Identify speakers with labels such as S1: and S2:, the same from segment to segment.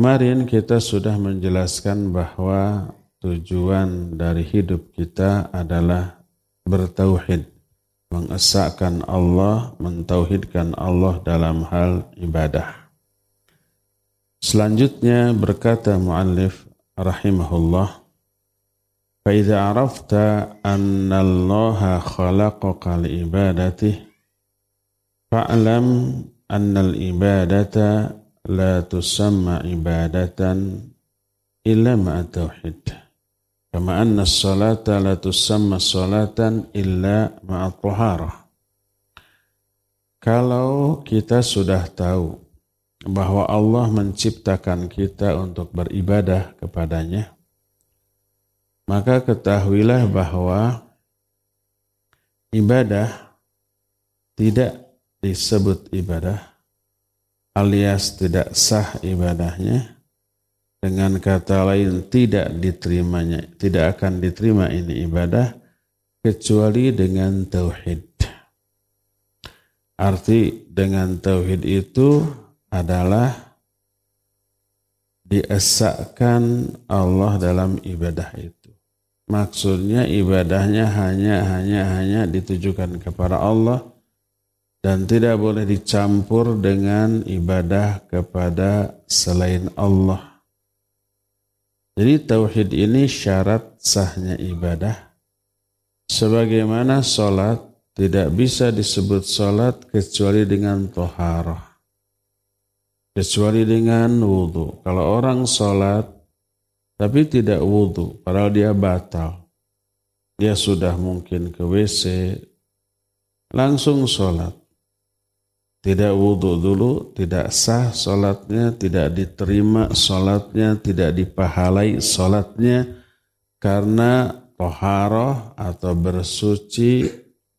S1: Kemarin kita sudah menjelaskan bahwa tujuan dari hidup kita adalah bertauhid, mengesahkan Allah, mentauhidkan Allah dalam hal ibadah. Selanjutnya berkata muallif rahimahullah فإذا عرفت أن الله خلقك لعبادته فاعلم أن العبادة لا تسمى عبادة إلا مع التوحيد كما أن الصلاة لا تسمى صلاة إلا مع الطهارة Kalau kita sudah tahu bahwa Allah menciptakan kita untuk beribadah kepadanya, maka ketahuilah bahwa ibadah tidak disebut ibadah alias tidak sah ibadahnya dengan kata lain tidak diterimanya tidak akan diterima ini ibadah kecuali dengan tauhid. Arti dengan tauhid itu adalah diesakan Allah dalam ibadah itu. Maksudnya ibadahnya hanya hanya hanya ditujukan kepada Allah dan tidak boleh dicampur dengan ibadah kepada selain Allah. Jadi tauhid ini syarat sahnya ibadah. Sebagaimana solat tidak bisa disebut solat kecuali dengan toharah. Kecuali dengan wudhu. Kalau orang solat tapi tidak wudhu, padahal dia batal. Dia sudah mungkin ke WC, langsung sholat. Tidak wudhu dulu, tidak sah sholatnya, tidak diterima sholatnya, tidak dipahalai sholatnya, karena toharoh atau bersuci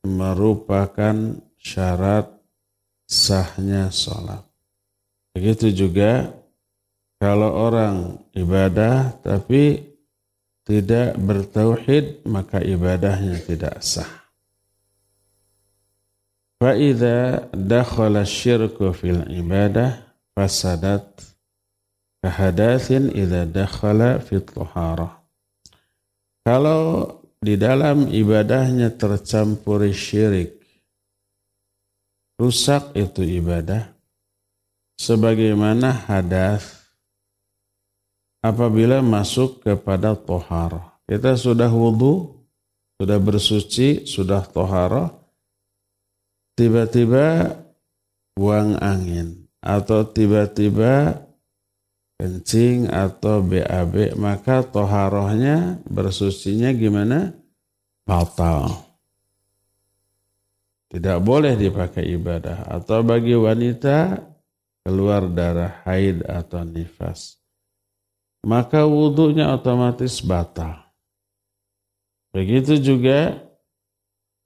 S1: merupakan syarat sahnya sholat. Begitu juga kalau orang ibadah tapi tidak bertauhid maka ibadahnya tidak sah. Fa'idha dakhala syirku fil ibadah fasadat kahadathin idha dakhala fit tuharah. Kalau di dalam ibadahnya tercampuri syirik, rusak itu ibadah. Sebagaimana hadas apabila masuk kepada tohar. Kita sudah wudhu, sudah bersuci, sudah tohara, tiba-tiba buang angin atau tiba-tiba kencing atau BAB, maka toharohnya bersucinya gimana? Batal. Tidak boleh dipakai ibadah. Atau bagi wanita keluar darah haid atau nifas maka wudhunya otomatis batal. Begitu juga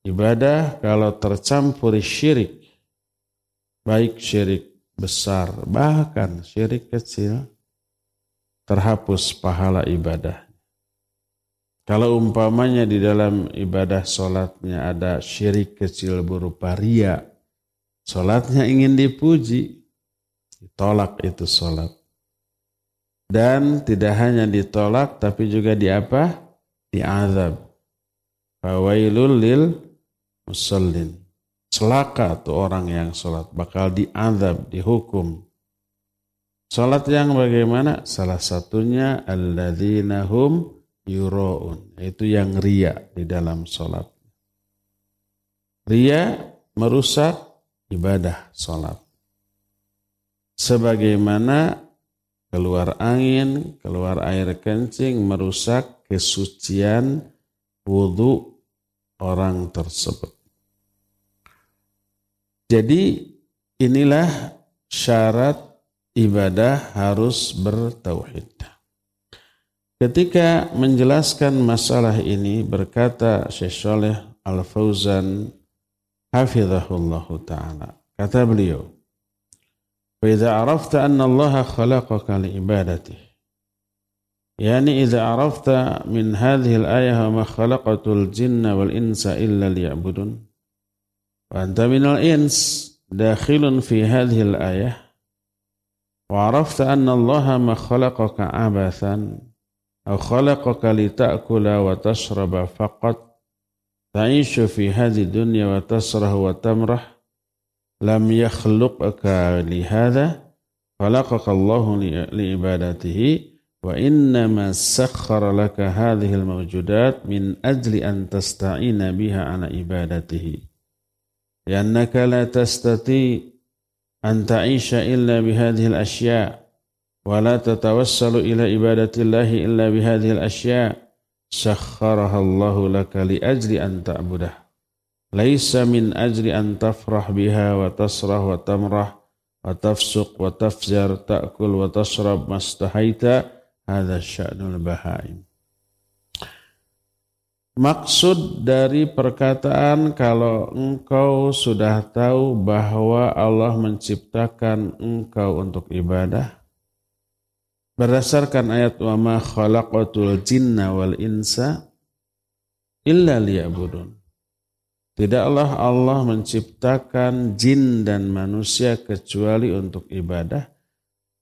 S1: ibadah kalau tercampur syirik, baik syirik besar, bahkan syirik kecil, terhapus pahala ibadah. Kalau umpamanya di dalam ibadah solatnya ada syirik kecil berupa ria, solatnya ingin dipuji, ditolak itu solat. Dan tidak hanya ditolak tapi juga di apa? Diazab. Fawailul lil musallin. Celaka tuh orang yang sholat. Bakal diazab, dihukum. Sholat yang bagaimana? Salah satunya alladzina hum yuro'un. Itu yang ria di dalam sholat. Ria merusak ibadah sholat. Sebagaimana keluar angin, keluar air kencing, merusak kesucian wudhu orang tersebut. Jadi inilah syarat ibadah harus bertauhid. Ketika menjelaskan masalah ini berkata Syekh Saleh Al-Fauzan hafizahullah taala. Kata beliau, فإذا عرفت أن الله خلقك لعبادته يعني إذا عرفت من هذه الآية وما خلقت الجن والإنس إلا ليعبدون وأنت من الإنس داخل في هذه الآية وعرفت أن الله ما خلقك عبثا أو خلقك لتأكل وتشرب فقط تعيش في هذه الدنيا وتسره وتمرح لم يخلقك لهذا خلقك الله لعبادته وإنما سخر لك هذه الموجودات من أجل أن تستعين بها على عبادته. لأنك لا تستطيع أن تعيش إلا بهذه الأشياء ولا تتوسل إلى عبادة الله إلا بهذه الأشياء. سخرها الله لك لأجل أن تعبده. ليس من أجل أن تفرح بها وتسرح وتمرح وتفسق وتفجر تأكل وتشرب ما استحيت. هذا شأن البهائم. Maksud dari perkataan kalau engkau sudah tahu bahwa Allah menciptakan engkau untuk ibadah berdasarkan ayat wa ma khalaqatul jinna wal insa illa liya'budun. Tidaklah Allah menciptakan jin dan manusia kecuali untuk ibadah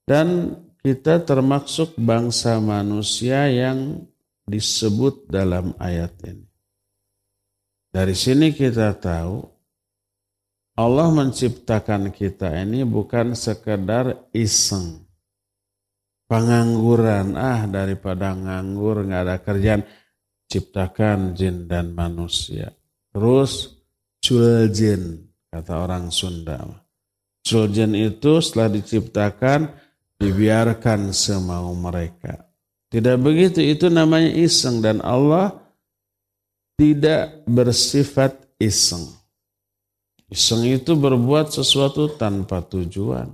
S1: dan kita termasuk bangsa manusia yang disebut dalam ayat ini. Dari sini kita tahu Allah menciptakan kita ini bukan sekedar iseng. Pengangguran, ah daripada nganggur nggak ada kerjaan, ciptakan jin dan manusia. Terus culjin, kata orang Sunda. Culjin itu setelah diciptakan, dibiarkan semau mereka. Tidak begitu, itu namanya iseng dan Allah tidak bersifat iseng. Iseng itu berbuat sesuatu tanpa tujuan.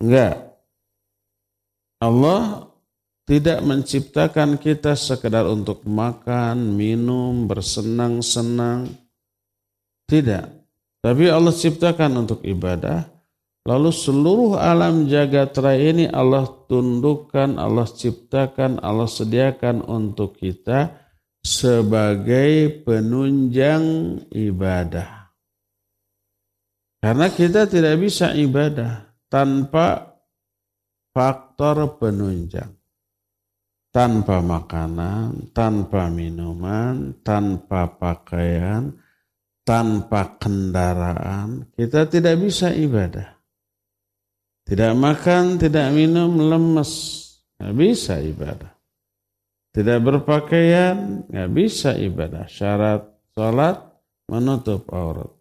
S1: Enggak. Allah tidak menciptakan kita sekedar untuk makan, minum, bersenang-senang. Tidak. Tapi Allah ciptakan untuk ibadah Lalu seluruh alam jagat raya ini Allah tundukkan, Allah ciptakan, Allah sediakan untuk kita sebagai penunjang ibadah. Karena kita tidak bisa ibadah tanpa faktor penunjang. Tanpa makanan, tanpa minuman, tanpa pakaian, tanpa kendaraan, kita tidak bisa ibadah. Tidak makan, tidak minum, lemes. Nggak bisa ibadah. Tidak berpakaian, nggak bisa ibadah. Syarat sholat menutup aurat.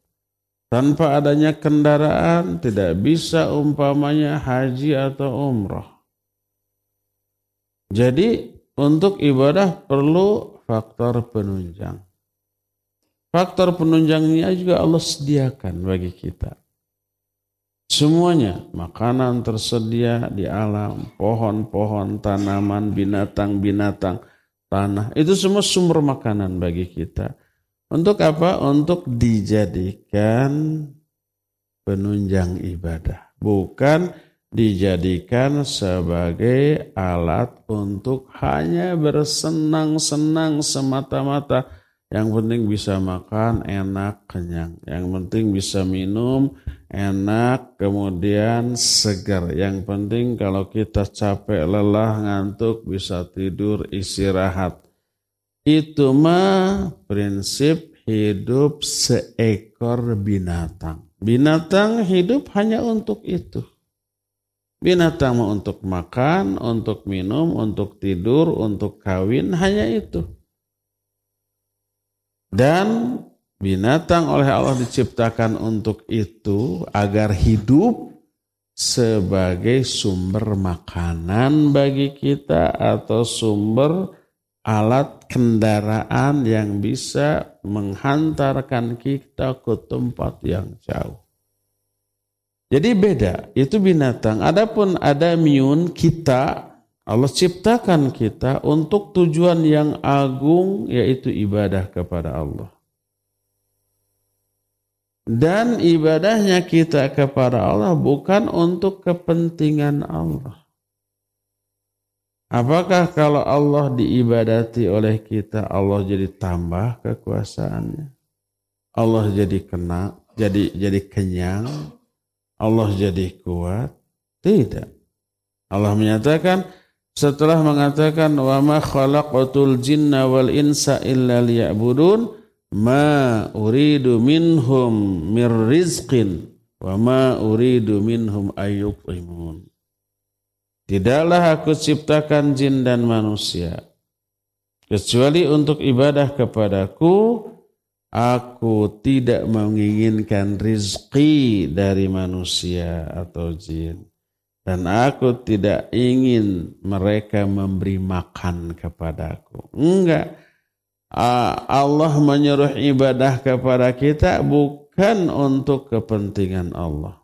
S1: Tanpa adanya kendaraan, tidak bisa umpamanya haji atau umroh. Jadi untuk ibadah perlu faktor penunjang. Faktor penunjangnya juga Allah sediakan bagi kita. Semuanya makanan tersedia di alam, pohon-pohon, tanaman, binatang-binatang, tanah. Itu semua sumber makanan bagi kita. Untuk apa? Untuk dijadikan penunjang ibadah. Bukan dijadikan sebagai alat untuk hanya bersenang-senang semata-mata. Yang penting bisa makan, enak, kenyang. Yang penting bisa minum, enak, kemudian segar. Yang penting kalau kita capek, lelah, ngantuk, bisa tidur, istirahat. Itu mah prinsip hidup seekor binatang. Binatang hidup hanya untuk itu. Binatang mau untuk makan, untuk minum, untuk tidur, untuk kawin, hanya itu. Dan Binatang oleh Allah diciptakan untuk itu agar hidup sebagai sumber makanan bagi kita atau sumber alat kendaraan yang bisa menghantarkan kita ke tempat yang jauh. Jadi beda, itu binatang. Adapun ada miun kita, Allah ciptakan kita untuk tujuan yang agung yaitu ibadah kepada Allah. Dan ibadahnya kita kepada Allah bukan untuk kepentingan Allah. Apakah kalau Allah diibadati oleh kita, Allah jadi tambah kekuasaannya? Allah jadi kena, jadi jadi kenyang, Allah jadi kuat? Tidak. Allah menyatakan setelah mengatakan wa ma khalaqatul jinna wal insa ma uridu minhum mir rizqin wa ma uridu minhum ayyut'imun. Tidaklah aku ciptakan jin dan manusia kecuali untuk ibadah kepadaku aku tidak menginginkan rizki dari manusia atau jin dan aku tidak ingin mereka memberi makan kepadaku enggak Allah menyuruh ibadah kepada kita bukan untuk kepentingan Allah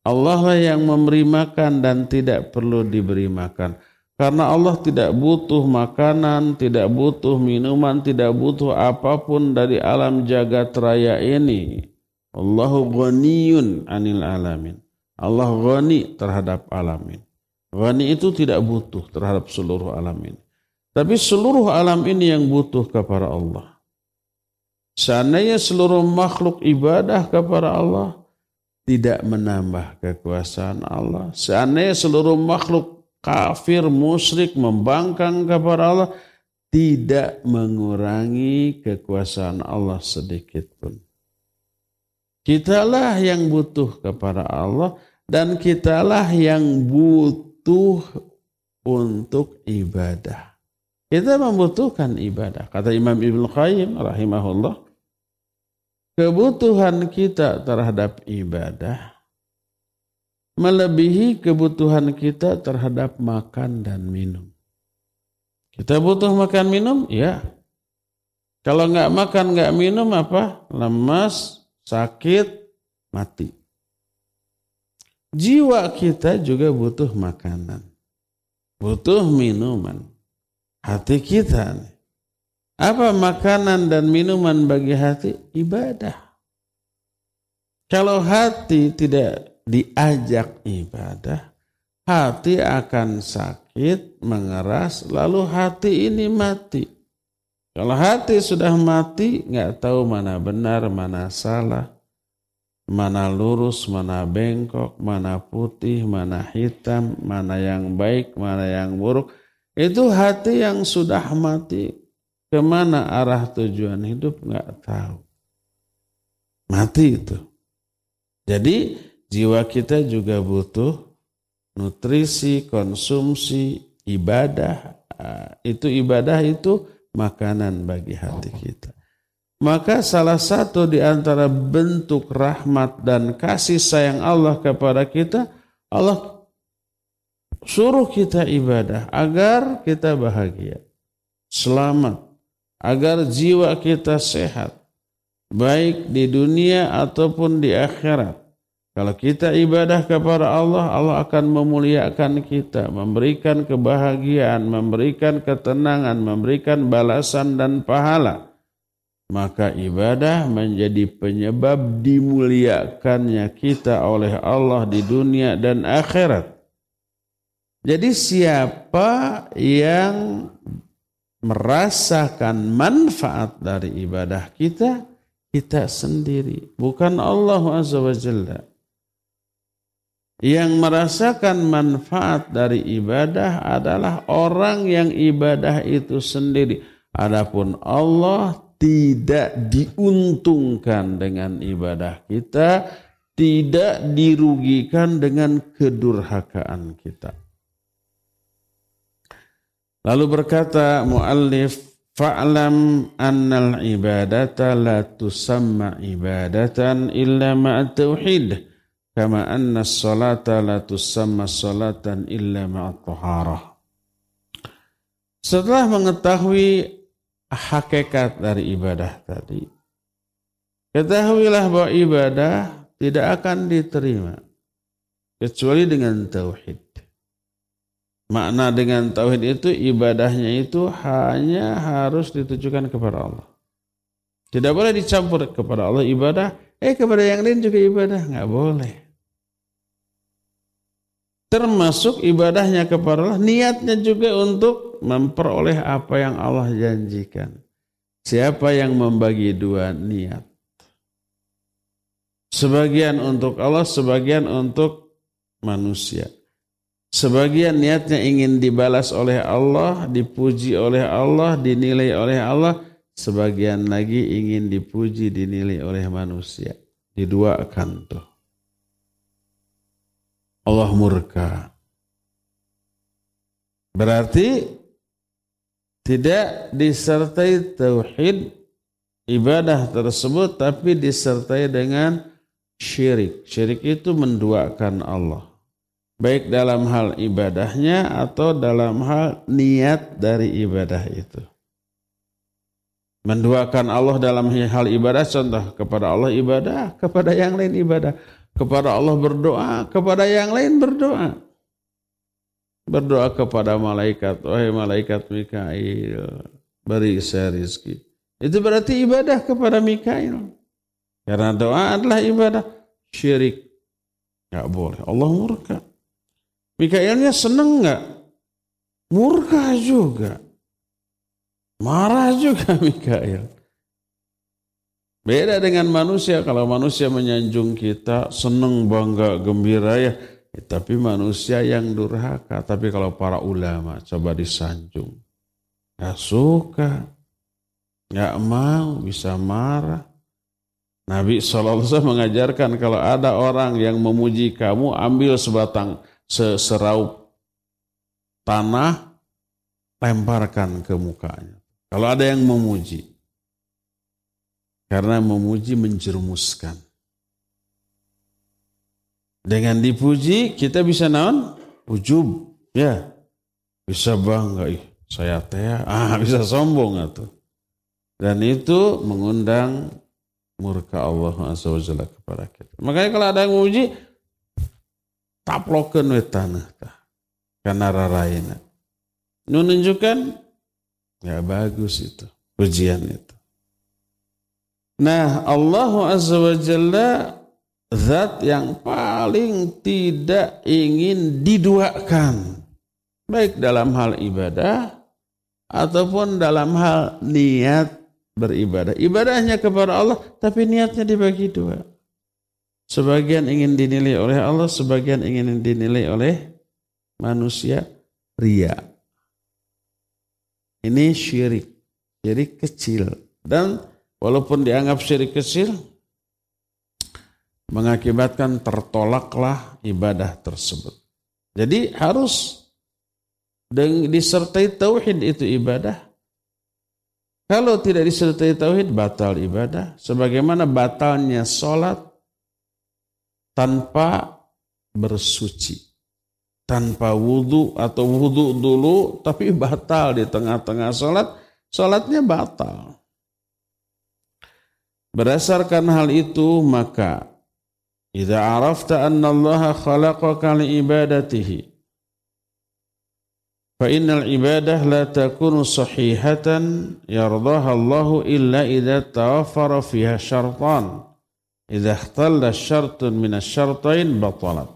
S1: Allah lah yang memberi makan dan tidak perlu diberi makan. Karena Allah tidak butuh makanan, tidak butuh minuman, tidak butuh apa pun dari alam jagat raya ini. Allahu ghaniyun anil alamin. Allah ghani terhadap alamin. Ghani itu tidak butuh terhadap seluruh alamin. Tapi seluruh alam ini yang butuh kepada Allah. Seandainya seluruh makhluk ibadah kepada Allah, tidak menambah kekuasaan Allah. Seandainya seluruh makhluk kafir, musyrik, membangkang kepada Allah, tidak mengurangi kekuasaan Allah sedikit pun. Kitalah yang butuh kepada Allah dan kitalah yang butuh untuk ibadah. Kita membutuhkan ibadah. Kata Imam Ibn Qayyim rahimahullah, kebutuhan kita terhadap ibadah melebihi kebutuhan kita terhadap makan dan minum. Kita butuh makan minum, ya. Kalau nggak makan nggak minum apa? Lemas, sakit, mati. Jiwa kita juga butuh makanan, butuh minuman. Hati kita apa makanan dan minuman bagi hati? Ibadah. Kalau hati tidak diajak ibadah, hati akan sakit, mengeras, lalu hati ini mati. Kalau hati sudah mati, nggak tahu mana benar, mana salah, mana lurus, mana bengkok, mana putih, mana hitam, mana yang baik, mana yang buruk. Itu hati yang sudah mati Ke mana arah tujuan hidup nggak tahu. Mati itu. Jadi jiwa kita juga butuh nutrisi, konsumsi, ibadah. Ah, itu ibadah itu makanan bagi hati kita. Maka salah satu di antara bentuk rahmat dan kasih sayang Allah kepada kita, Allah suruh kita ibadah agar kita bahagia, selamat, agar jiwa kita sehat baik di dunia ataupun di akhirat. Kalau kita ibadah kepada Allah, Allah akan memuliakan kita, memberikan kebahagiaan, memberikan ketenangan, memberikan balasan dan pahala. Maka ibadah menjadi penyebab dimuliakannya kita oleh Allah di dunia dan akhirat. Jadi siapa yang merasakan manfaat dari ibadah kita, kita sendiri, bukan Allah Azza. Yang merasakan manfaat dari ibadah adalah orang yang ibadah itu sendiri. Adapun Allah tidak diuntungkan dengan ibadah kita, tidak dirugikan dengan kedurhakaan kita. Lalu berkata muallif fa'lam annal ibadata la tusamma ibadatan illa ma'at tauhid kama anna salata la tusamma salatan illa ma'at taharah. Setelah mengetahui hakikat dari ibadah tadi, ketahuilah bahwa ibadah tidak akan diterima kecuali dengan tauhid. Makna dengan tauhid itu ibadahnya itu hanya harus ditujukan kepada Allah. Tidak boleh dicampur kepada Allah ibadah, eh kepada yang lain juga ibadah, nggak boleh. Termasuk ibadahnya kepada Allah, niatnya juga untuk memperoleh apa yang Allah janjikan. Siapa yang membagi dua niat? Sebagian untuk Allah, sebagian untuk manusia. Sebagian niatnya ingin dibalas oleh Allah, dipuji oleh Allah, dinilai oleh Allah. Sebagian lagi ingin dipuji, dinilai oleh manusia. Diduakan tuh. Allah murka. Berarti tidak disertai tauhid ibadah tersebut tapi disertai dengan syirik. Syirik itu menduakan Allah baik dalam hal ibadahnya atau dalam hal niat dari ibadah itu. Menduakan Allah dalam hal ibadah, contoh kepada Allah ibadah, kepada yang lain ibadah, kepada Allah berdoa, kepada yang lain berdoa. Berdoa kepada malaikat, wahai malaikat Mikail, beri saya rizki. Itu berarti ibadah kepada Mikail. Karena doa adalah ibadah syirik. Gak boleh. Allah murka. Mikaelnya seneng nggak? Murka juga. Marah juga Mikael. Beda dengan manusia. Kalau manusia menyanjung kita, seneng, bangga, gembira ya. ya tapi manusia yang durhaka. Tapi kalau para ulama coba disanjung. Gak suka. Gak mau, bisa marah. Nabi SAW mengajarkan kalau ada orang yang memuji kamu, ambil sebatang seseraup tanah, lemparkan ke mukanya. Kalau ada yang memuji, karena memuji menjerumuskan. Dengan dipuji kita bisa naon? Ujub, ya. Bisa bangga, ih, saya teh, ah bisa sombong atau. Dan itu mengundang murka Allah Azza kepada kita. Makanya kalau ada yang memuji, taplokeun we tanah tah kana raraina. Menunjukkan ya bagus itu pujian itu. Nah, Allah Azza wa Jalla zat yang paling tidak ingin diduakan baik dalam hal ibadah ataupun dalam hal niat beribadah. Ibadahnya kepada Allah tapi niatnya dibagi dua. Sebagian ingin dinilai oleh Allah, sebagian ingin dinilai oleh manusia. Ria. Ini syirik. Syirik kecil. Dan walaupun dianggap syirik kecil, mengakibatkan tertolaklah ibadah tersebut. Jadi harus disertai tauhid itu ibadah. Kalau tidak disertai tauhid batal ibadah. Sebagaimana batalnya sholat tanpa bersuci. Tanpa wudhu atau wudhu dulu tapi batal di tengah-tengah sholat, sholatnya batal. Berdasarkan hal itu maka Idza arafta anna Allah khalaqaka li ibadatihi fa innal ibadah la takunu sahihatan yardaha Allah illa idza tawaffara fiha syartan Idza syartun batalat.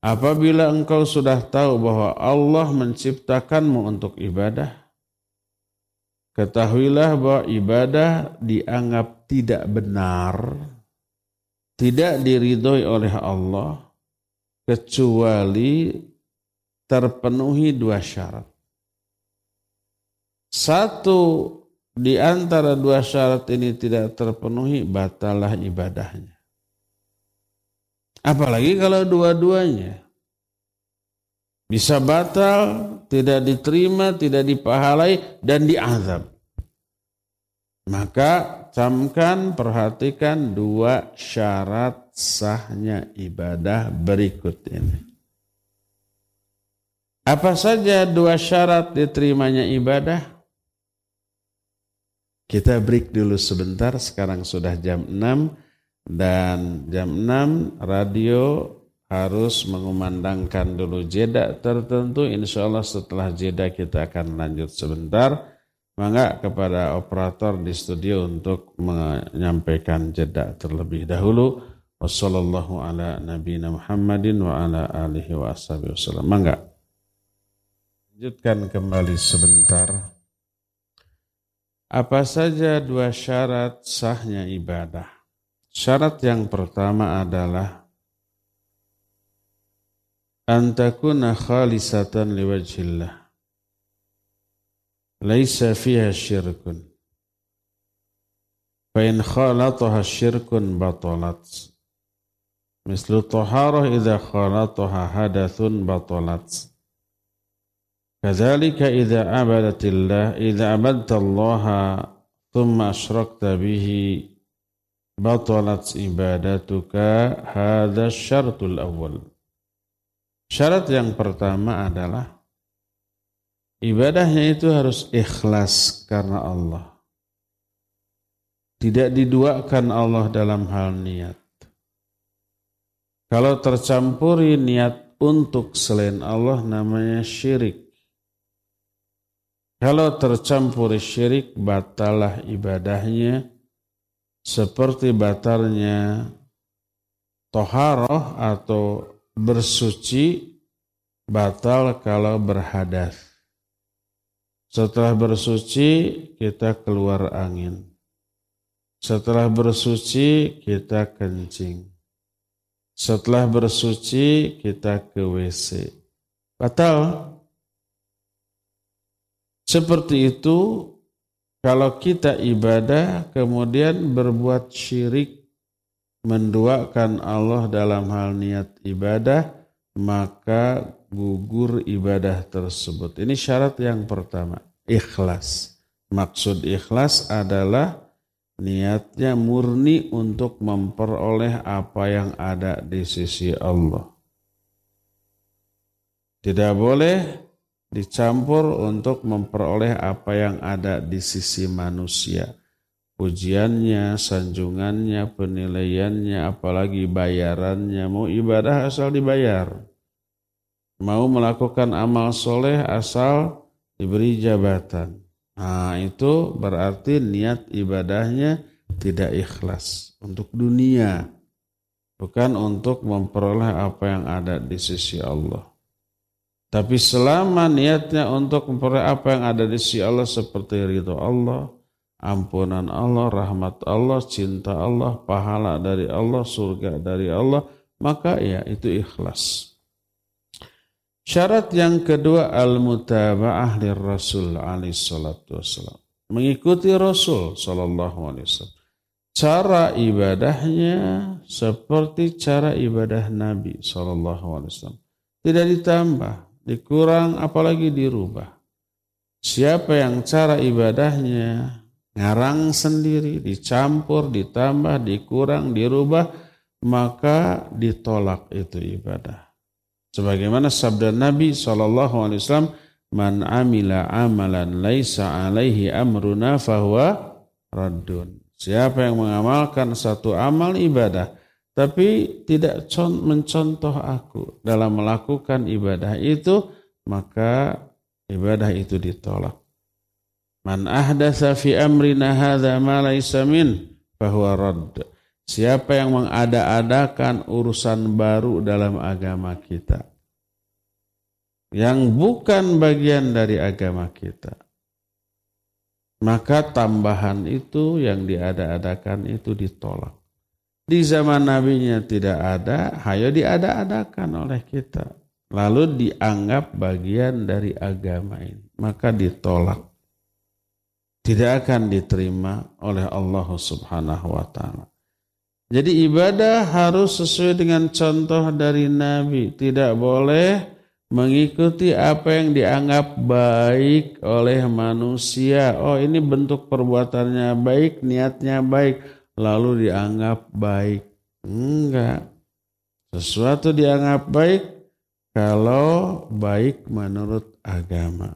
S1: Apabila engkau sudah tahu bahwa Allah menciptakanmu untuk ibadah, ketahuilah bahwa ibadah dianggap tidak benar, tidak diridhoi oleh Allah, kecuali terpenuhi dua syarat. Satu, di antara dua syarat ini tidak terpenuhi, batalah ibadahnya. Apalagi kalau dua-duanya. Bisa batal, tidak diterima, tidak dipahalai, dan diazab. Maka camkan, perhatikan dua syarat sahnya ibadah berikut ini. Apa saja dua syarat diterimanya ibadah? Kita break dulu sebentar, sekarang sudah jam 6 dan jam 6 radio harus mengumandangkan dulu jeda tertentu. Insya Allah setelah jeda kita akan lanjut sebentar. Mangga kepada operator di studio untuk menyampaikan jeda terlebih dahulu. Wassalamualaikum ala nabiyina Muhammadin wa ala alihi wa. Mangga. Lanjutkan kembali sebentar. Apa saja dua syarat sahnya ibadah? Syarat yang pertama adalah antakuna khalisatan liwajhillah. Laisa fiha syirkun. Fa in khalataha syirkun batalat. Mislu taharah idza khalataha hadathun batalat kadzalika idza abadatillah idza abadtallaha thumma asyrakta bihi batalat ibadatuka hadha syartul awal syarat yang pertama adalah ibadahnya itu harus ikhlas karena Allah. Tidak diduakan Allah dalam hal niat. Kalau tercampuri niat untuk selain Allah namanya syirik kalau tercampuri syirik batalah ibadahnya seperti batalnya toharoh atau bersuci batal kalau berhadas. Setelah bersuci kita keluar angin. Setelah bersuci kita kencing. Setelah bersuci kita ke WC. Batal. Seperti itu kalau kita ibadah kemudian berbuat syirik menduakan Allah dalam hal niat ibadah maka gugur ibadah tersebut. Ini syarat yang pertama, ikhlas. Maksud ikhlas adalah niatnya murni untuk memperoleh apa yang ada di sisi Allah. Tidak boleh dicampur untuk memperoleh apa yang ada di sisi manusia. Pujiannya, sanjungannya, penilaiannya, apalagi bayarannya. Mau ibadah asal dibayar. Mau melakukan amal soleh asal diberi jabatan. Nah itu berarti niat ibadahnya tidak ikhlas untuk dunia. Bukan untuk memperoleh apa yang ada di sisi Allah. Tapi selama niatnya untuk memperoleh apa yang ada di sisi Allah seperti ridho Allah, ampunan Allah, rahmat Allah, cinta Allah, pahala dari Allah, surga dari Allah, maka ya itu ikhlas. Syarat yang kedua al-mutaba'ah Rasul alaihi salatu wassalam. Mengikuti Rasul sallallahu alaihi wasallam. Cara ibadahnya seperti cara ibadah Nabi sallallahu alaihi wasallam. Tidak ditambah, dikurang apalagi dirubah. Siapa yang cara ibadahnya ngarang sendiri, dicampur, ditambah, dikurang, dirubah, maka ditolak itu ibadah. Sebagaimana sabda Nabi SAW, Man amila amalan laisa alaihi amruna fahuwa raddun. Siapa yang mengamalkan satu amal ibadah, tapi tidak mencontoh aku dalam melakukan ibadah itu, maka ibadah itu ditolak. Man ahdatsa fi amrina hadza ma laysa min radd. Siapa yang mengada-adakan urusan baru dalam agama kita yang bukan bagian dari agama kita maka tambahan itu yang diada-adakan itu ditolak. Di zaman nabinya tidak ada, hayo diada-adakan oleh kita. Lalu dianggap bagian dari agama ini. Maka ditolak. Tidak akan diterima oleh Allah subhanahu wa ta'ala. Jadi ibadah harus sesuai dengan contoh dari Nabi. Tidak boleh mengikuti apa yang dianggap baik oleh manusia. Oh ini bentuk perbuatannya baik, niatnya baik lalu dianggap baik. Enggak. Sesuatu dianggap baik kalau baik menurut agama.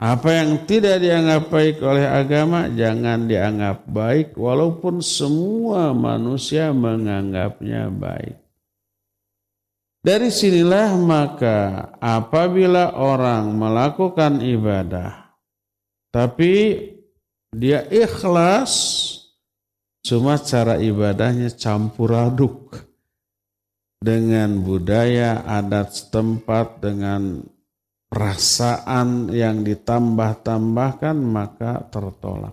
S1: Apa yang tidak dianggap baik oleh agama jangan dianggap baik walaupun semua manusia menganggapnya baik. Dari sinilah maka apabila orang melakukan ibadah tapi dia ikhlas Cuma cara ibadahnya campur aduk dengan budaya adat setempat dengan perasaan yang ditambah-tambahkan maka tertolak.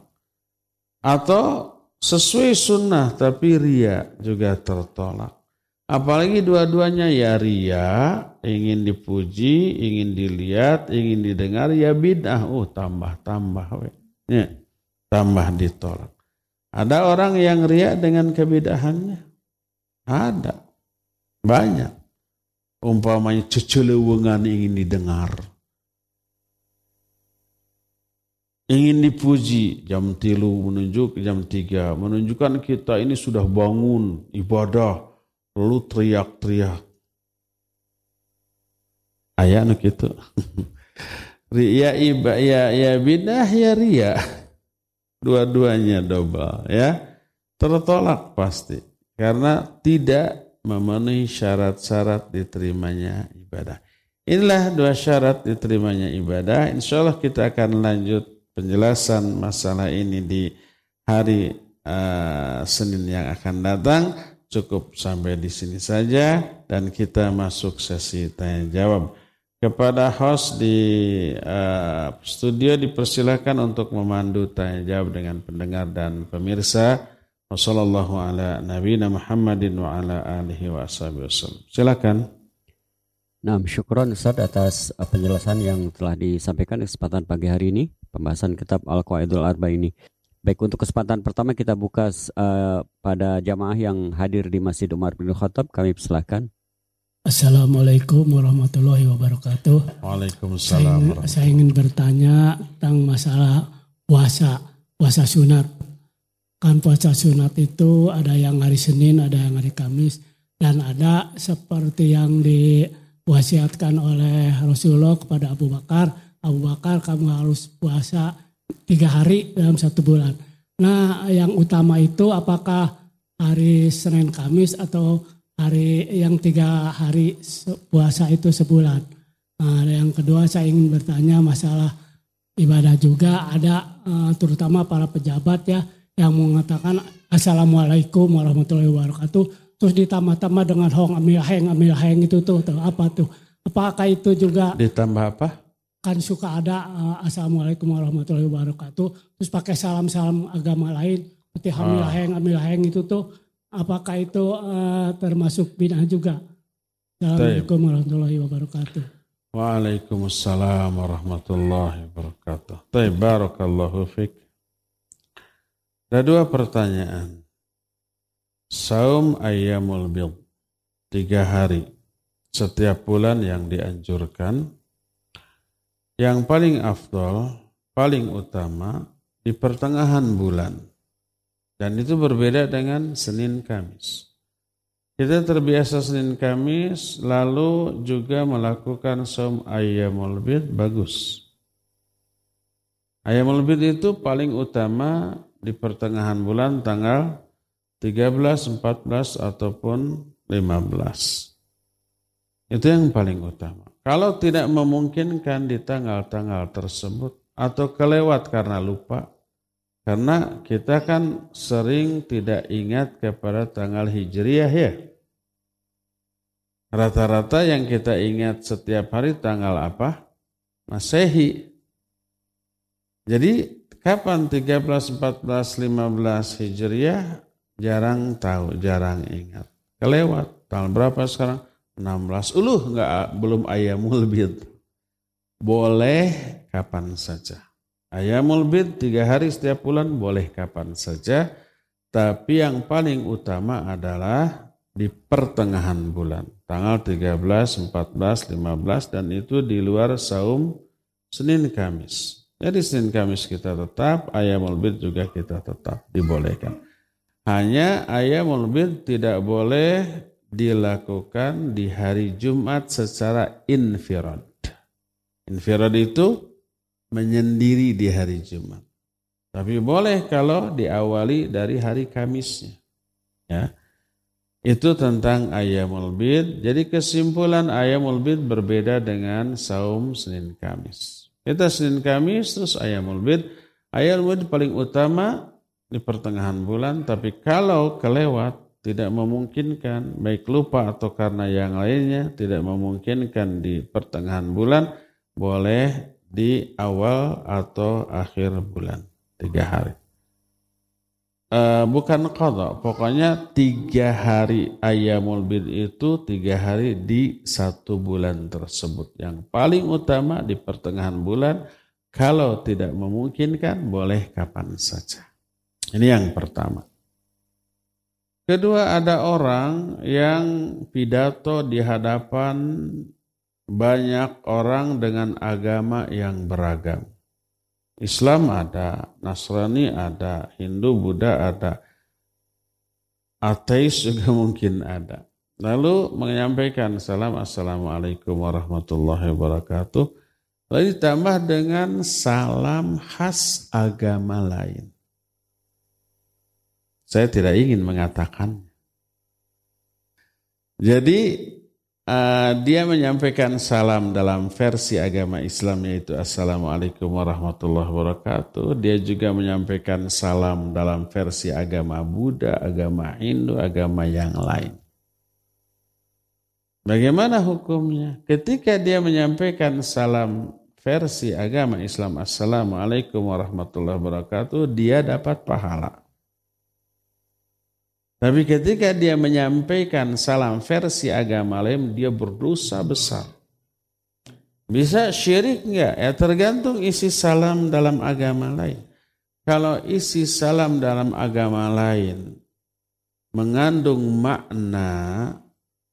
S1: Atau sesuai sunnah tapi ria juga tertolak. Apalagi dua-duanya ya ria, ingin dipuji, ingin dilihat, ingin didengar, ya bid'ah. Oh tambah-tambah. Ya, tambah ditolak. Ada orang yang ria dengan kebidahannya? Ada. Banyak. Umpamanya cecelewengan ingin didengar. Ingin dipuji jam tilu menunjuk jam tiga. Menunjukkan kita ini sudah bangun ibadah Lalu teriak-teriak. Ayah anak itu. Ria iba ya ya bidah ya ria. Dua-duanya double ya. Tertolak pasti. Karena tidak memenuhi syarat-syarat diterimanya ibadah. Inilah dua syarat diterimanya ibadah. Insya Allah kita akan lanjut penjelasan masalah ini di hari uh, Senin yang akan datang cukup sampai di sini saja dan kita masuk sesi tanya jawab. Kepada host di uh, studio dipersilakan untuk memandu tanya jawab dengan pendengar dan pemirsa. Wassalamualaikum ala nabiyina Muhammadin wa ala alihi wa. Silakan.
S2: Nah, syukron Ustaz atas uh, penjelasan yang telah disampaikan di kesempatan pagi hari ini, pembahasan kitab Al-Qaidul Arba ini. Baik untuk kesempatan pertama kita buka uh, pada jamaah yang hadir di Masjid Umar bin Khattab. Kami persilahkan.
S3: Assalamualaikum warahmatullahi wabarakatuh.
S1: Waalaikumsalam.
S3: Saya, saya ingin bertanya tentang masalah puasa, puasa sunat. Kan puasa sunat itu ada yang hari Senin, ada yang hari Kamis, dan ada seperti yang diwasiatkan oleh Rasulullah kepada Abu Bakar. Abu Bakar kamu harus puasa tiga hari dalam satu bulan. Nah, yang utama itu apakah hari Senin Kamis atau hari yang tiga hari puasa itu sebulan. Nah, yang kedua saya ingin bertanya masalah ibadah juga. Ada eh, terutama para pejabat ya yang mengatakan Assalamualaikum warahmatullahi wabarakatuh. Terus ditambah-tambah dengan hong amil heng amil heng itu tuh, tuh apa tuh? Apakah itu juga?
S1: Ditambah apa?
S3: Kan suka ada uh, assalamualaikum warahmatullahi wabarakatuh. Terus pakai salam-salam agama lain seperti ah. hamilaheng hamilaheng itu tuh apakah itu uh, termasuk bid'ah juga? Assalamualaikum warahmatullahi wabarakatuh.
S1: Waalaikumsalam warahmatullahi wabarakatuh. Taib barakallahu fik. Ada dua pertanyaan. Saum ayyamul bid Tiga hari Setiap bulan yang dianjurkan. Yang paling afdol, paling utama di pertengahan bulan. Dan itu berbeda dengan Senin Kamis. Kita terbiasa Senin Kamis lalu juga melakukan som ayamul bid bagus. Ayamul bid itu paling utama di pertengahan bulan tanggal 13, 14 ataupun 15. Itu yang paling utama. Kalau tidak memungkinkan di tanggal-tanggal tersebut atau kelewat karena lupa, karena kita kan sering tidak ingat kepada tanggal hijriah ya. Rata-rata yang kita ingat setiap hari tanggal apa? Masehi. Jadi kapan 13, 14, 15 hijriah jarang tahu, jarang ingat. Kelewat. Tanggal berapa sekarang? 16. Uluh enggak belum ayamul bid. Boleh kapan saja. Ayamul bid tiga hari setiap bulan boleh kapan saja. Tapi yang paling utama adalah di pertengahan bulan. Tanggal 13, 14, 15 dan itu di luar saum Senin Kamis. Jadi Senin Kamis kita tetap, ayamul bid juga kita tetap dibolehkan. Hanya ayamul bid tidak boleh dilakukan di hari Jumat secara infirad. Infirad itu menyendiri di hari Jumat. Tapi boleh kalau diawali dari hari Kamisnya. Ya. Itu tentang ayamul bid. Jadi kesimpulan ayamul bid berbeda dengan saum Senin Kamis. Kita Senin Kamis terus ayamul bid. Ayamul bid paling utama di pertengahan bulan. Tapi kalau kelewat tidak memungkinkan, baik lupa atau karena yang lainnya, tidak memungkinkan di pertengahan bulan, boleh di awal atau akhir bulan, tiga hari. uh, bukan qadha, pokoknya tiga hari ayamul bid itu tiga hari di satu bulan tersebut. Yang paling utama di pertengahan bulan, kalau tidak memungkinkan boleh kapan saja. Ini yang pertama. Kedua ada orang yang pidato di hadapan banyak orang dengan agama yang beragam. Islam ada, Nasrani ada, Hindu, Buddha ada, ateis juga mungkin ada. Lalu menyampaikan salam Assalamualaikum warahmatullahi wabarakatuh. Lalu ditambah dengan salam khas agama lain. Saya tidak ingin mengatakan. Jadi uh, dia menyampaikan salam dalam versi agama Islam yaitu Assalamualaikum warahmatullahi wabarakatuh. Dia juga menyampaikan salam dalam versi agama Buddha, agama Hindu, agama yang lain. Bagaimana hukumnya? Ketika dia menyampaikan salam versi agama Islam Assalamualaikum warahmatullahi wabarakatuh, dia dapat pahala. Tapi ketika dia menyampaikan salam versi agama lain, dia berdosa besar. Bisa syirik enggak? Ya tergantung isi salam dalam agama lain. Kalau isi salam dalam agama lain mengandung makna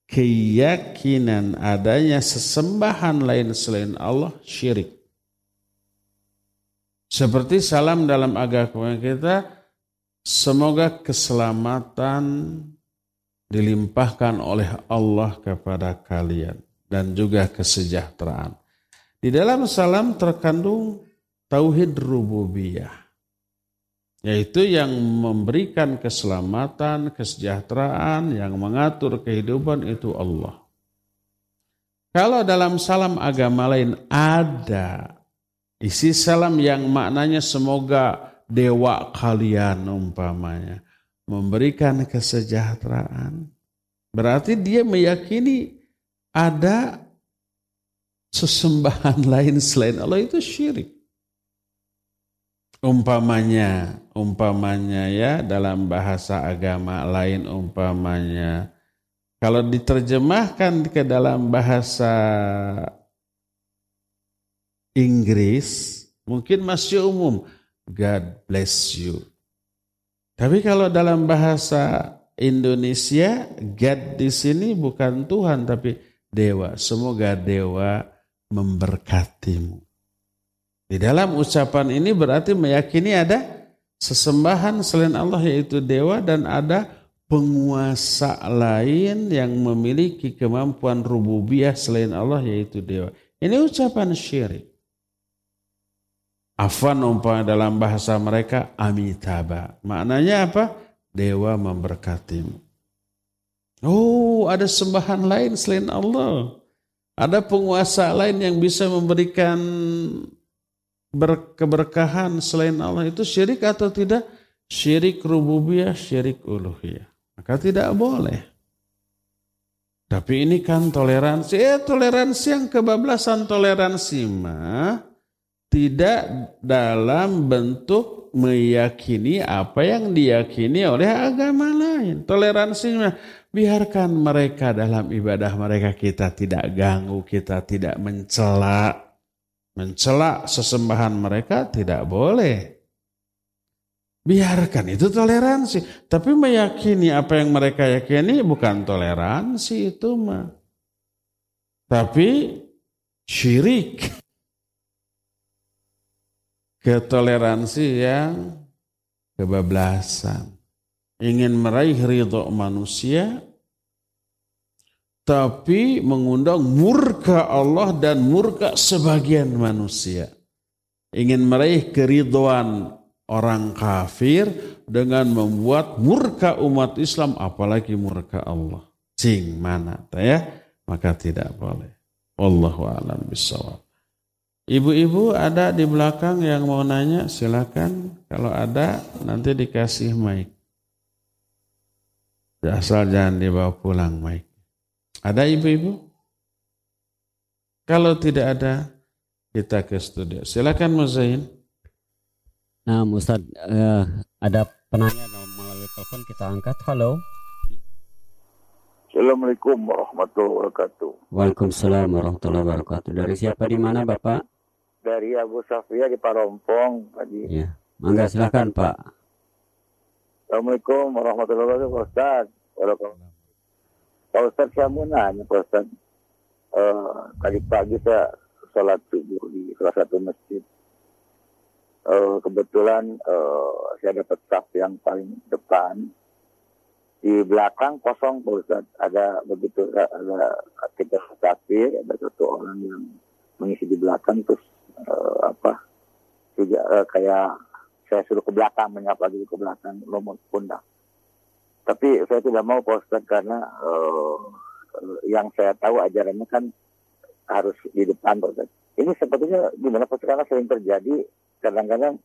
S1: keyakinan adanya sesembahan lain selain Allah, syirik. Seperti salam dalam agama kita, Semoga keselamatan dilimpahkan oleh Allah kepada kalian dan juga kesejahteraan. Di dalam salam terkandung tauhid rububiyah yaitu yang memberikan keselamatan, kesejahteraan, yang mengatur kehidupan itu Allah. Kalau dalam salam agama lain ada isi salam yang maknanya semoga dewa kalian umpamanya memberikan kesejahteraan. Berarti dia meyakini ada sesembahan lain selain Allah itu syirik. Umpamanya umpamanya ya dalam bahasa agama lain umpamanya. Kalau diterjemahkan ke dalam bahasa Inggris mungkin masih umum God bless you. Tapi kalau dalam bahasa Indonesia, God di sini bukan Tuhan tapi dewa. Semoga dewa memberkatimu. Di dalam ucapan ini berarti meyakini ada sesembahan selain Allah yaitu dewa dan ada penguasa lain yang memiliki kemampuan rububiyah selain Allah yaitu dewa. Ini ucapan syirik. Afan umpamanya dalam bahasa mereka Amitabha. Maknanya apa? Dewa memberkatimu. Oh, ada sembahan lain selain Allah. Ada penguasa lain yang bisa memberikan keberkahan selain Allah. Itu syirik atau tidak? Syirik rububiyah, syirik uluhiyah. Maka tidak boleh. Tapi ini kan toleransi. Eh, toleransi yang kebablasan toleransi mah tidak dalam bentuk meyakini apa yang diyakini oleh agama lain. Toleransinya biarkan mereka dalam ibadah mereka kita tidak ganggu, kita tidak mencela. Mencela sesembahan mereka tidak boleh. Biarkan itu toleransi. Tapi meyakini apa yang mereka yakini bukan toleransi itu mah. Tapi syirik ketoleransi yang kebablasan. Ingin meraih ridho manusia, tapi mengundang murka Allah dan murka sebagian manusia. Ingin meraih keriduan orang kafir dengan membuat murka umat Islam, apalagi murka Allah. Cing mana, ya? Maka tidak boleh. Wallahu a'lam bishawab. Ibu-ibu ada di belakang yang mau nanya silakan. Kalau ada nanti dikasih mic. Asal jangan dibawa pulang mic. Ada ibu-ibu? Kalau tidak ada kita ke studio. Silakan Muzain.
S2: Nah Ustaz uh, ada penanya melalui telepon kita angkat. Halo.
S4: Assalamualaikum warahmatullahi wabarakatuh.
S2: Waalaikumsalam warahmatullahi wabarakatuh. Dari siapa di mana Bapak?
S4: Dari Abu Safia di Parompong tadi.
S2: Ya. Mangga silakan Pak.
S4: Assalamualaikum warahmatullahi wabarakatuh Ustaz. Waalaikumsalam. Pak Ustaz saya mau nanya Pak Ustaz. Uh, tadi pagi saya sholat subuh di salah satu masjid. Uh, kebetulan uh, saya dapat staff yang paling depan di belakang kosong Pak Ustaz. Ada begitu ada kita takbir, ada satu orang yang mengisi di belakang terus uh, apa juga uh, kayak saya suruh ke belakang menyapa dulu ke belakang lumut pundak. Tapi saya tidak mau Pak Ustaz karena uh, yang saya tahu ajarannya kan harus di depan Pak Ustaz. Ini sepertinya gimana Pak karena sering terjadi kadang-kadang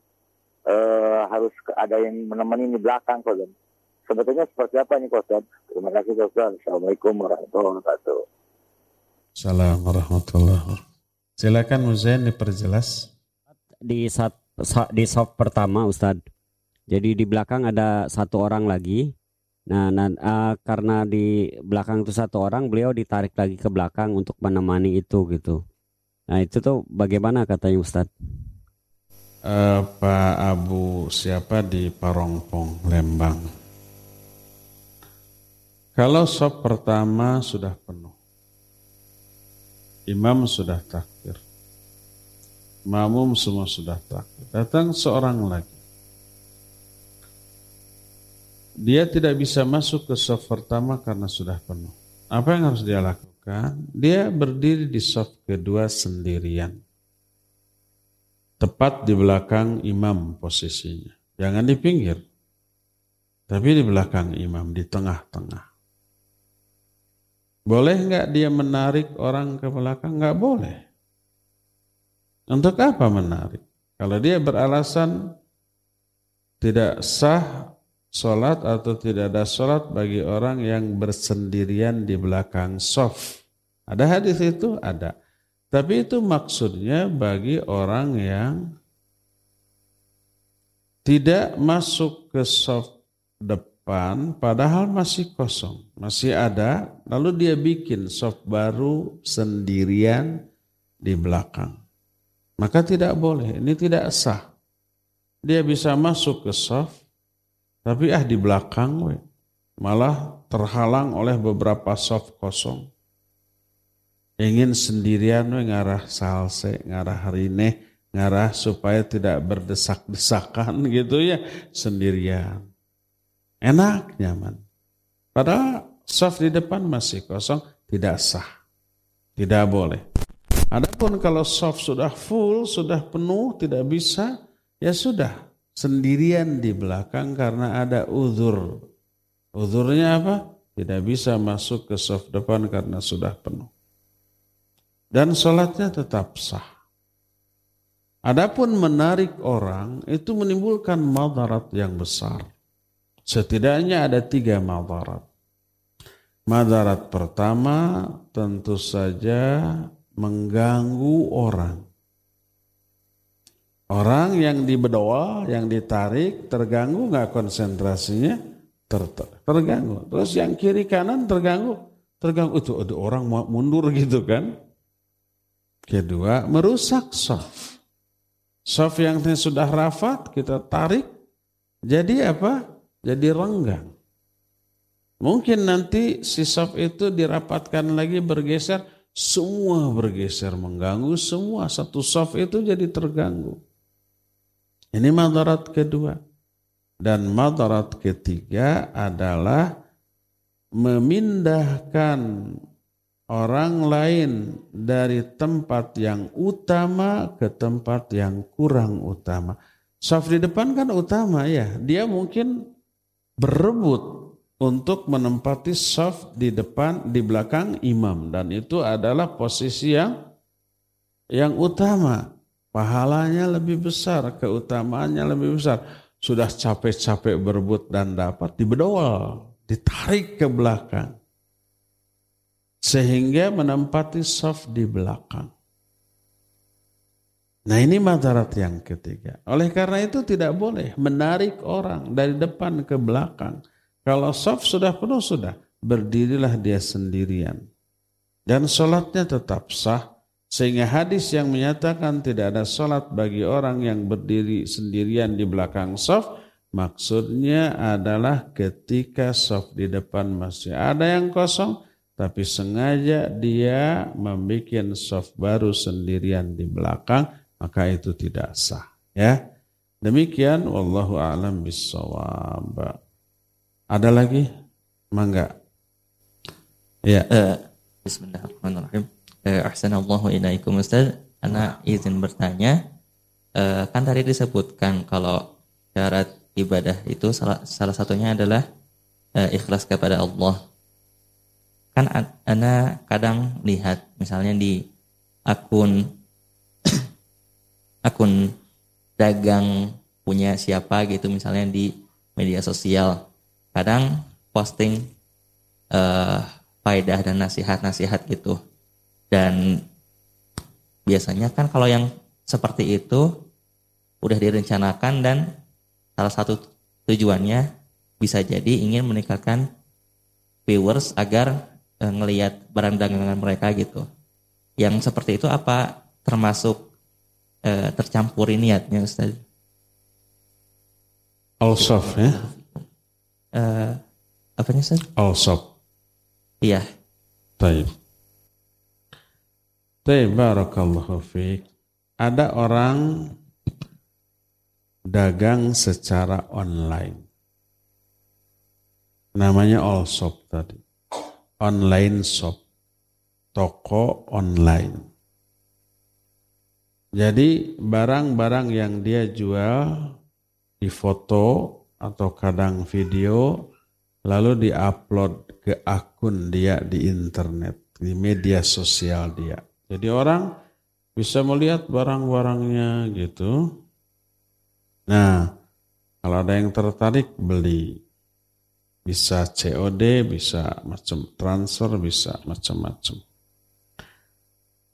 S4: uh, harus ada yang menemani di belakang Pak Ustaz sebetulnya seperti apa nih Ustaz? Terima kasih Ustaz. Assalamualaikum warahmatullahi wabarakatuh.
S1: Assalamualaikum warahmatullahi wabarakatuh. Silakan Muzain diperjelas.
S2: Di saat di soft pertama Ustadz. Jadi di belakang ada satu orang lagi. Nah, nah uh, karena di belakang itu satu orang, beliau ditarik lagi ke belakang untuk menemani itu gitu. Nah itu tuh bagaimana katanya Ustadz?
S1: Uh, Pak Abu siapa di Parongpong Lembang kalau sop pertama sudah penuh, imam sudah takbir, makmum semua sudah takbir, datang seorang lagi. Dia tidak bisa masuk ke sop pertama karena sudah penuh. Apa yang harus dia lakukan? Dia berdiri di sop kedua sendirian. Tepat di belakang imam posisinya. Jangan di pinggir. Tapi di belakang imam, di tengah-tengah. Boleh nggak dia menarik orang ke belakang? Nggak boleh. Untuk apa menarik? Kalau dia beralasan tidak sah sholat atau tidak ada sholat bagi orang yang bersendirian di belakang soft. Ada hadis itu? Ada. Tapi itu maksudnya bagi orang yang tidak masuk ke soft depan padahal masih kosong, masih ada, lalu dia bikin soft baru sendirian di belakang. Maka tidak boleh, ini tidak sah. Dia bisa masuk ke soft, tapi ah di belakang we. malah terhalang oleh beberapa soft kosong. Ingin sendirian we ngarah salse, ngarah harine, ngarah supaya tidak berdesak-desakan gitu ya sendirian. Enak, nyaman. Padahal soft di depan masih kosong, tidak sah. Tidak boleh. Adapun kalau soft sudah full, sudah penuh, tidak bisa, ya sudah. Sendirian di belakang karena ada uzur. Uzurnya apa? Tidak bisa masuk ke soft depan karena sudah penuh. Dan sholatnya tetap sah. Adapun menarik orang itu menimbulkan madarat yang besar. Setidaknya ada tiga madarat. Madarat pertama tentu saja mengganggu orang. Orang yang dibedoa, yang ditarik, terganggu nggak konsentrasinya? Ter terganggu. Terus yang kiri kanan terganggu, terganggu itu ada orang mau mundur gitu kan? Kedua, merusak soft. Soft yang sudah rafat kita tarik, jadi apa? jadi renggang. Mungkin nanti si saf itu dirapatkan lagi bergeser, semua bergeser mengganggu, semua satu saf itu jadi terganggu. Ini madarat kedua. Dan madarat ketiga adalah memindahkan orang lain dari tempat yang utama ke tempat yang kurang utama. Saf di depan kan utama ya, dia mungkin berebut untuk menempati saf di depan di belakang imam. Dan itu adalah posisi yang yang utama. Pahalanya lebih besar keutamaannya lebih besar. Sudah capek-capek berebut dan dapat dibedol ditarik ke belakang. Sehingga menempati saf di belakang. Nah ini madarat yang ketiga. Oleh karena itu tidak boleh menarik orang dari depan ke belakang. Kalau soft sudah penuh sudah, berdirilah dia sendirian. Dan sholatnya tetap sah. Sehingga hadis yang menyatakan tidak ada sholat bagi orang yang berdiri sendirian di belakang soft, maksudnya adalah ketika soft di depan masih ada yang kosong, tapi sengaja dia membuat soft baru sendirian di belakang, maka itu tidak sah ya demikian wallahu a'lam bissawab ada lagi? Mangga
S5: ya. Uh, bismillahirrahmanirrahim. Uh, ahsanallahu ilaikum Ustaz. Ana izin bertanya uh, kan tadi disebutkan kalau syarat ibadah itu salah, salah satunya adalah uh, ikhlas kepada Allah. Kan Ana kadang lihat misalnya di akun akun dagang punya siapa gitu misalnya di media sosial kadang posting uh, faedah dan nasihat-nasihat gitu dan biasanya kan kalau yang seperti itu udah direncanakan dan salah satu tujuannya bisa jadi ingin meningkatkan viewers agar uh, ngelihat barang dagangan mereka gitu yang seperti itu apa termasuk eh, tercampuri niatnya Ustaz.
S1: Al-Sof ya?
S5: Eh, apanya Ustaz?
S1: Al-Sof.
S5: Iya.
S1: Taib. Taib barakallahu fiqh. Ada orang dagang secara online. Namanya all shop tadi. Online shop. Toko online. Jadi barang-barang yang dia jual di foto atau kadang video lalu diupload ke akun dia di internet, di media sosial dia. Jadi orang bisa melihat barang-barangnya gitu. Nah, kalau ada yang tertarik beli. Bisa COD, bisa macam transfer, bisa macam-macam.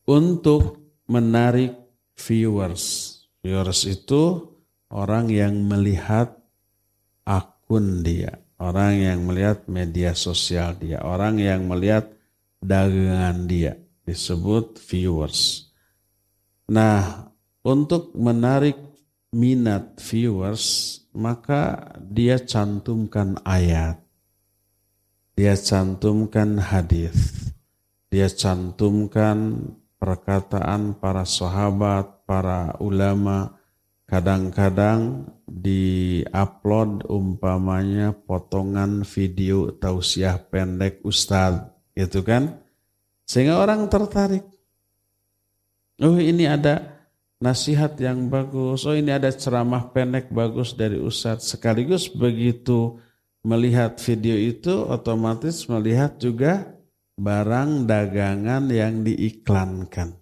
S1: Untuk menarik viewers. Viewers itu orang yang melihat akun dia, orang yang melihat media sosial dia, orang yang melihat dagangan dia disebut viewers. Nah, untuk menarik minat viewers, maka dia cantumkan ayat. Dia cantumkan hadis. Dia cantumkan perkataan para sahabat, para ulama, kadang-kadang di-upload umpamanya potongan video tausiah pendek ustaz, gitu kan? Sehingga orang tertarik. Oh ini ada nasihat yang bagus, oh ini ada ceramah pendek bagus dari ustaz. Sekaligus begitu melihat video itu otomatis melihat juga barang dagangan yang diiklankan.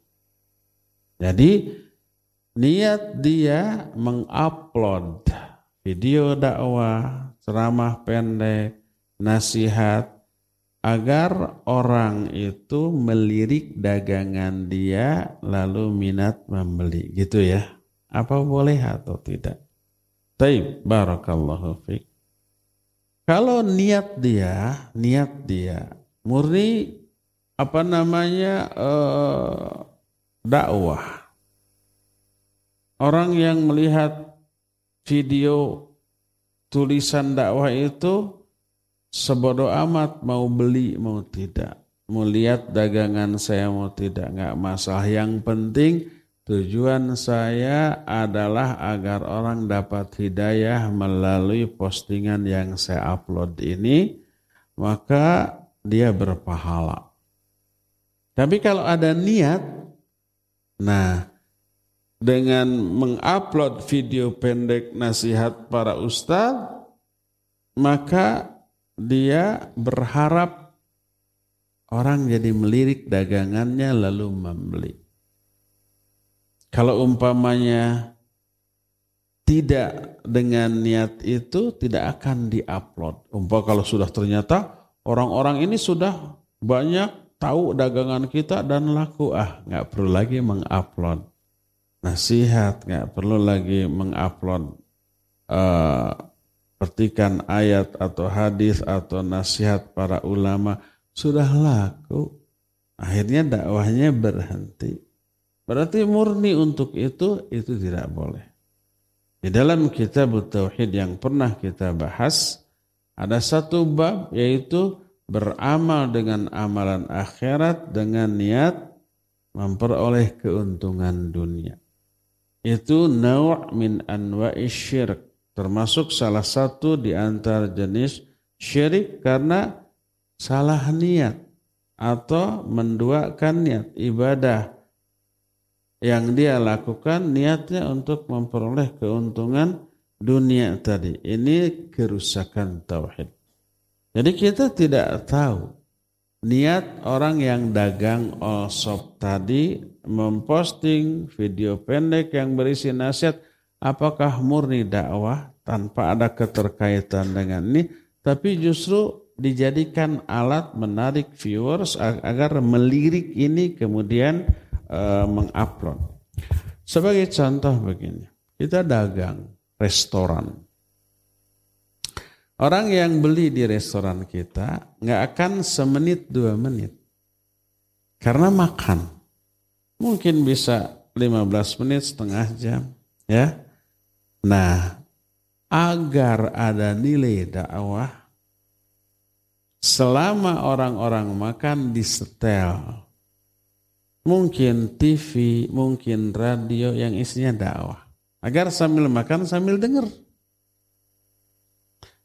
S1: Jadi niat dia mengupload video dakwah, ceramah pendek, nasihat agar orang itu melirik dagangan dia lalu minat membeli gitu ya. Apa boleh atau tidak? Taib barakallahu fiqh. Kalau niat dia, niat dia murni apa namanya uh, dakwah. Orang yang melihat video tulisan dakwah itu sebodoh amat mau beli mau tidak. Mau lihat dagangan saya mau tidak nggak masalah. Yang penting tujuan saya adalah agar orang dapat hidayah melalui postingan yang saya upload ini. Maka dia berpahala. Tapi kalau ada niat, nah dengan mengupload video pendek nasihat para ustadz, maka dia berharap orang jadi melirik dagangannya lalu membeli. Kalau umpamanya tidak dengan niat itu tidak akan diupload. Umpah kalau sudah ternyata Orang-orang ini sudah banyak tahu dagangan kita dan laku. Ah, nggak perlu lagi mengupload. Nasihat, nggak perlu lagi mengupload uh, petikan ayat atau hadis atau nasihat para ulama sudah laku. Akhirnya dakwahnya berhenti. Berarti murni untuk itu, itu tidak boleh. Di dalam kitab Tauhid yang pernah kita bahas, ada satu bab yaitu beramal dengan amalan akhirat dengan niat memperoleh keuntungan dunia. Itu naw' min anwa'i syirk. Termasuk salah satu di antara jenis syirik karena salah niat atau menduakan niat ibadah yang dia lakukan niatnya untuk memperoleh keuntungan dunia tadi. Ini kerusakan tauhid. Jadi kita tidak tahu niat orang yang dagang all shop tadi memposting video pendek yang berisi nasihat apakah murni dakwah tanpa ada keterkaitan dengan ini tapi justru dijadikan alat menarik viewers agar melirik ini kemudian uh, mengupload. Sebagai contoh begini, kita dagang restoran. Orang yang beli di restoran kita nggak akan semenit dua menit. Karena makan. Mungkin bisa 15 menit, setengah jam. ya. Nah, agar ada nilai dakwah, selama orang-orang makan di setel, mungkin TV, mungkin radio yang isinya dakwah. Agar sambil makan sambil dengar.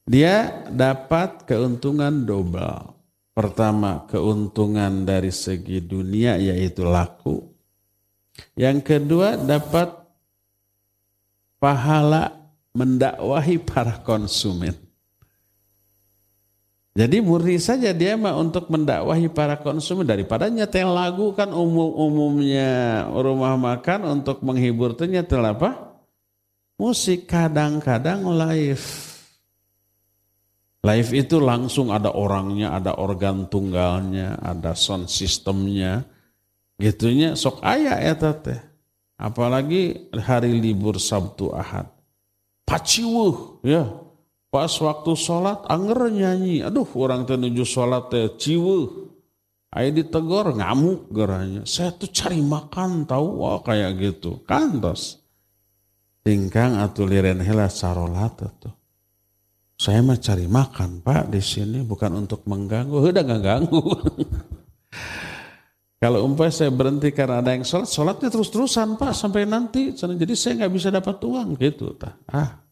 S1: Dia dapat keuntungan double. Pertama, keuntungan dari segi dunia yaitu laku. Yang kedua, dapat pahala mendakwahi para konsumen. Jadi murni saja dia mah untuk mendakwahi para konsumen daripada nyetel lagu kan umum-umumnya rumah makan untuk menghibur nyetel apa? Musik kadang-kadang live. Live itu langsung ada orangnya, ada organ tunggalnya, ada sound sistemnya. Gitunya sok ayah ya tete. Apalagi hari libur Sabtu Ahad. Paciwuh ya Pas waktu sholat, anger nyanyi. Aduh, orang tenuju sholat teh ciwe. Ayo ditegor, ngamuk geranya. Saya tuh cari makan tahu, wah kayak gitu. Kantos. Tingkang atau liren hela sarolat tuh. Saya mah cari makan pak di sini bukan untuk mengganggu. Udah nggak ganggu. Kalau umpamanya saya berhenti karena ada yang sholat, sholatnya terus-terusan pak sampai nanti. Jadi saya nggak bisa dapat uang gitu. Ah,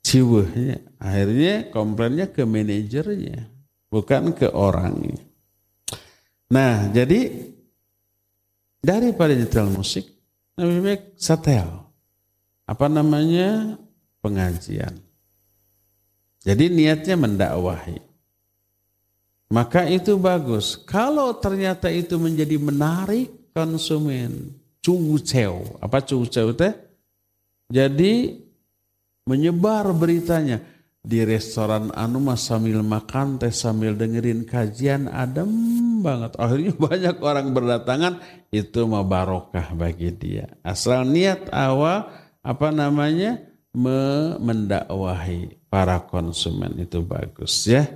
S1: ciwehnya. Akhirnya komplainnya ke manajernya, bukan ke orangnya. Nah, jadi daripada nyetel musik, lebih baik setel. Apa namanya? Pengajian. Jadi niatnya mendakwahi. Maka itu bagus. Kalau ternyata itu menjadi menarik konsumen, cuceu. Apa cuceu teh? Jadi menyebar beritanya di restoran anu mas sambil makan teh sambil dengerin kajian adem banget akhirnya banyak orang berdatangan itu mah barokah bagi dia asal niat awal apa namanya mendakwahi para konsumen itu bagus ya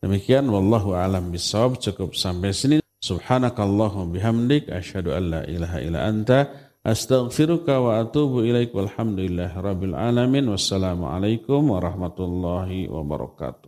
S1: demikian wallahu alam bisawab cukup sampai sini subhanakallahumma bihamdik asyhadu an la ilaha illa anta Astaghfiruka wa atubu ilaik walhamdulillah rabbil alamin. Wassalamualaikum warahmatullahi wabarakatuh.